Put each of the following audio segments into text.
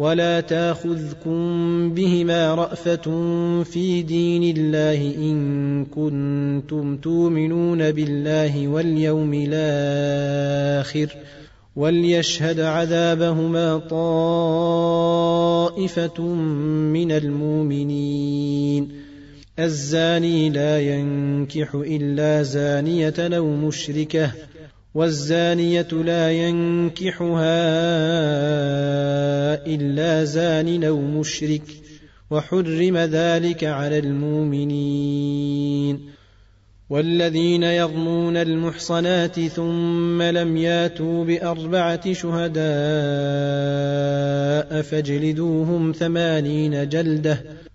ولا تاخذكم بهما رأفة في دين الله إن كنتم تؤمنون بالله واليوم الآخر وليشهد عذابهما طائفة من المؤمنين الزاني لا ينكح إلا زانية أو مشركة والزانية لا ينكحها إلا زان أو مشرك وحرم ذلك على المؤمنين. والذين يرمون المحصنات ثم لم ياتوا بأربعة شهداء فاجلدوهم ثمانين جلدة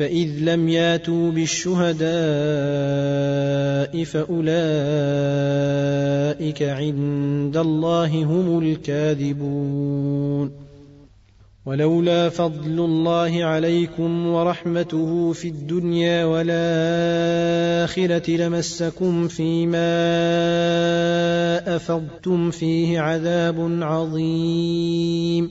فإذ لم ياتوا بالشهداء فأولئك عند الله هم الكاذبون ولولا فضل الله عليكم ورحمته في الدنيا والآخرة لمسكم فيما أفضتم فيه عذاب عظيم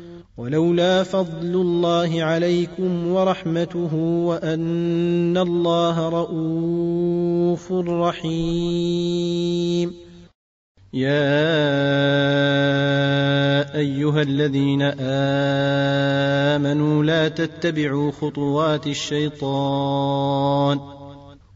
ولولا فضل الله عليكم ورحمته وأن الله رءوف رحيم. يا أيها الذين آمنوا لا تتبعوا خطوات الشيطان.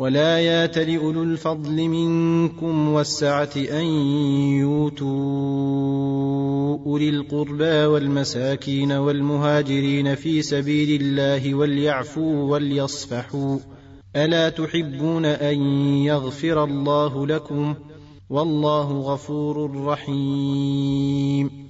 ولا يات لاولو الفضل منكم والسعه ان يؤتوا اولي القربى والمساكين والمهاجرين في سبيل الله وليعفوا وليصفحوا الا تحبون ان يغفر الله لكم والله غفور رحيم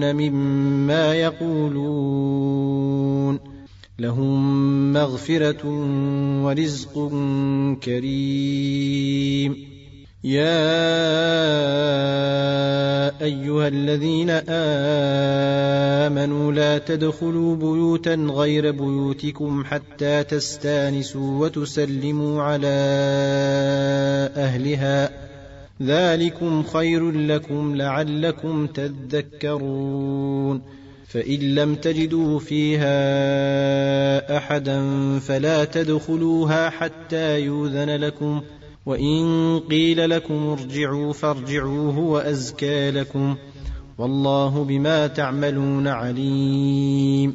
مما يقولون لهم مغفره ورزق كريم يا ايها الذين امنوا لا تدخلوا بيوتا غير بيوتكم حتى تستانسوا وتسلموا على اهلها ذلكم خير لكم لعلكم تذكرون فان لم تجدوا فيها احدا فلا تدخلوها حتى يوذن لكم وان قيل لكم ارجعوا فارجعوا هو ازكى لكم والله بما تعملون عليم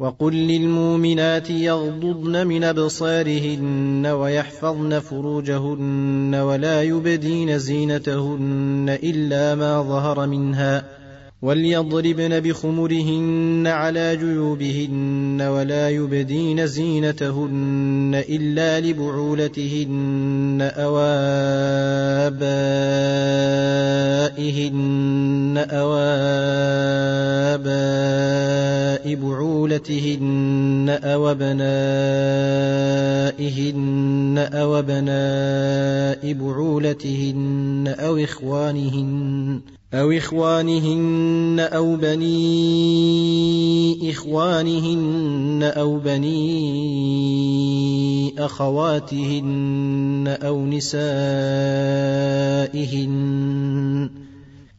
وقل للمؤمنات يغضضن من أبصارهن ويحفظن فروجهن ولا يبدين زينتهن إلا ما ظهر منها وليضربن بخمرهن على جيوبهن ولا يبدين زينتهن إلا لبعولتهن أو آبائهن أو آباء بعولتهن أو أبنائهن أو أبناء بعولتهن أو إخوانهن أو إخوانهن أو بني إخوانهن أو بني أخواتهن أو نسائهن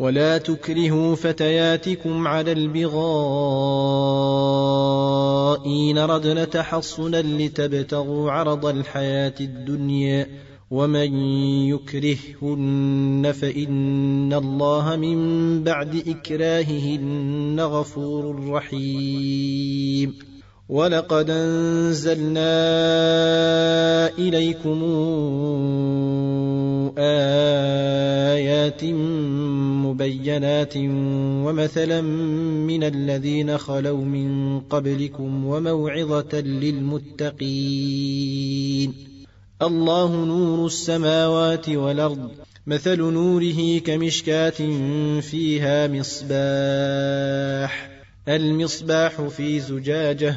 ولا تكرهوا فتياتكم على البغاء إن ردن تحصنا لتبتغوا عرض الحياة الدنيا ومن يكرههن فإن الله من بعد إكراههن غفور رحيم. ولقد أنزلنا إليكم آيات مبينات ومثلا من الذين خلوا من قبلكم وموعظة للمتقين الله نور السماوات والأرض مثل نوره كمشكاة فيها مصباح المصباح في زجاجه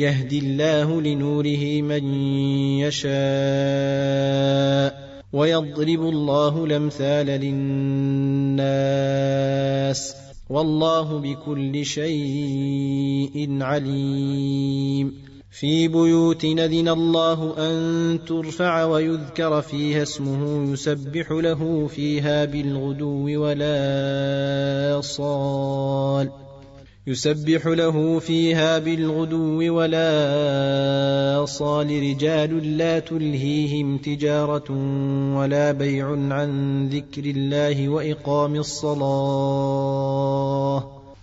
يهدي الله لنوره من يشاء ويضرب الله الأمثال للناس والله بكل شيء عليم. في بيوت نذن الله أن ترفع ويذكر فيها اسمه يسبح له فيها بالغدو ولا صال. يسبح له فيها بالغدو ولا صال رجال لا تلهيهم تجارة ولا بيع عن ذكر الله وإقام الصلاة.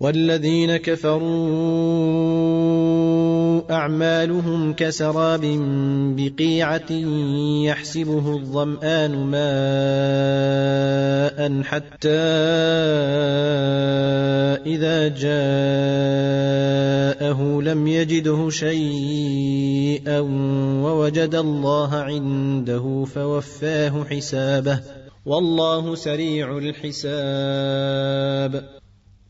والذين كفروا أعمالهم كسراب بقيعة يحسبه الظمآن ماء حتى إذا جاءه لم يجده شيئا ووجد الله عنده فوفاه حسابه. والله سريع الحساب.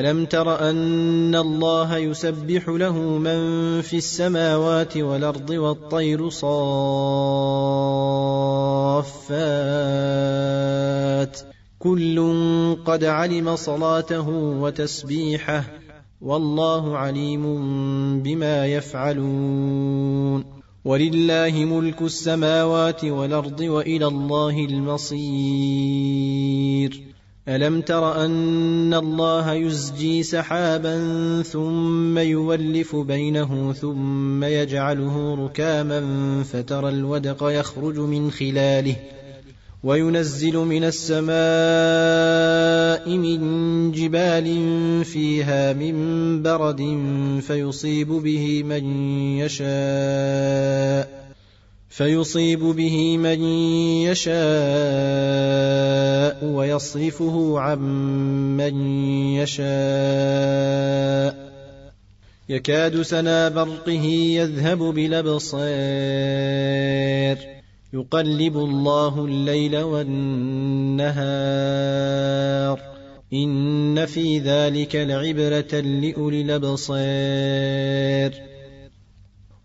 ألم تر أن الله يسبح له من في السماوات والأرض والطير صافات؟ كل قد علم صلاته وتسبيحه والله عليم بما يفعلون. ولله ملك السماوات والأرض وإلى الله المصير. ألم تر أن الله يزجي سحابا ثم يولف بينه ثم يجعله ركاما فترى الودق يخرج من خلاله وينزل من السماء من جبال فيها من برد فيصيب به من يشاء فيصيب به من يشاء ويصرفه عن من يشاء. يكاد سنا برقه يذهب بالأبصار. يقلب الله الليل والنهار. إن في ذلك لعبرة لأولي الأبصار.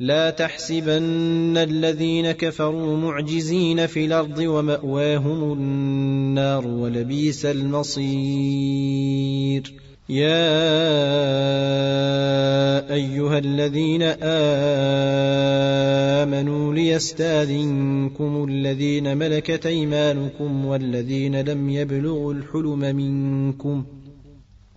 لا تحسبن الذين كفروا معجزين في الأرض ومأواهم النار ولبيس المصير. يا أيها الذين آمنوا ليستاذنكم الذين ملكت أيمانكم والذين لم يبلغوا الحلم منكم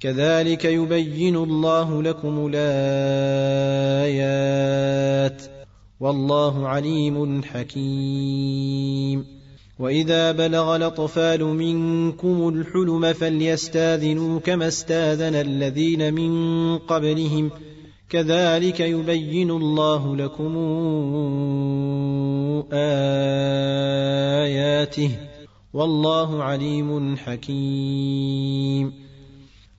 كذلك يبين الله لكم الآيات. والله عليم حكيم. وإذا بلغ الأطفال منكم الحلم فليستاذنوا كما استاذن الذين من قبلهم. كذلك يبين الله لكم آياته. والله عليم حكيم.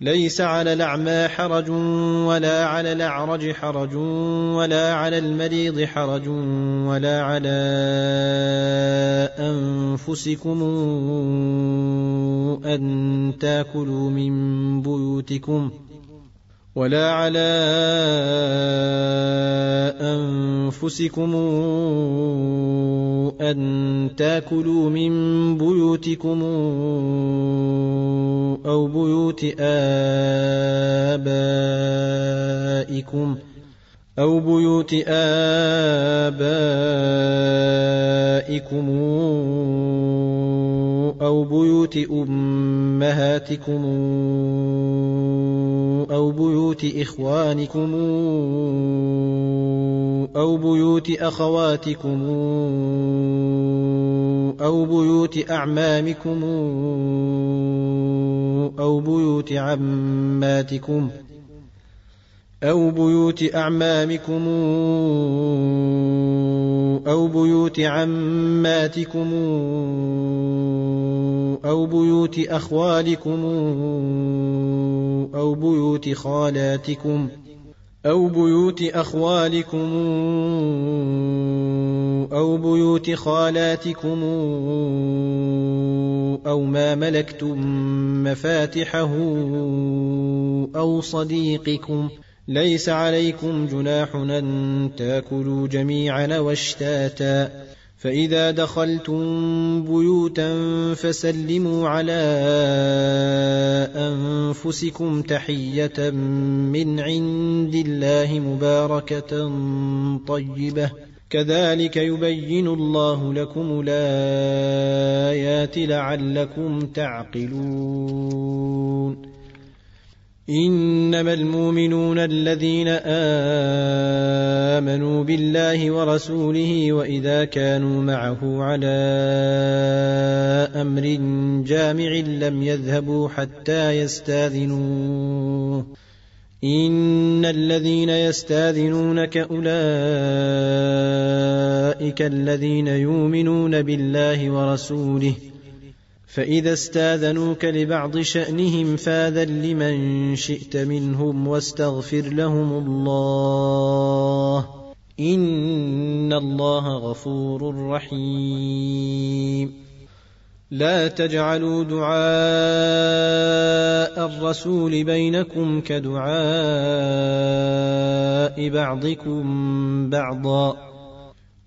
ليس على الأعمى حرج ولا على الأعرج حرج ولا على المريض حرج ولا على أنفسكم أن تأكلوا من بيوتكم ولا على أنفسكم أن تاكلوا من بيوتكم أو بيوت آبائكم أو بيوت آبائكم أو بيوت أمهاتكم أو بيوت إخوانكم أو بيوت أخواتكم أو بيوت أعمامكم أو بيوت عماتكم ۖ أو بيوت أعمامكم أو بيوت عماتكم أو بيوت أخوالكم أو بيوت خالاتكم أو بيوت أخوالكم أو بيوت خالاتكم أو ما ملكتم مفاتحه أو صديقكم ۖ. ليس عليكم جناح أن تاكلوا جميعا واشتاتا. فإذا دخلتم بيوتا فسلموا على أنفسكم تحية من عند الله مباركة طيبة. كذلك يبين الله لكم الآيات لعلكم تعقلون. إنما المؤمنون الذين آمنوا بالله ورسوله وإذا كانوا معه على أمر جامع لم يذهبوا حتى يستاذنوه. إن الذين يستاذنونك أولئك الذين يؤمنون بالله ورسوله فإذا استاذنوك لبعض شأنهم فاذن لمن شئت منهم واستغفر لهم الله. إن الله غفور رحيم. لا تجعلوا دعاء الرسول بينكم كدعاء بعضكم بعضا.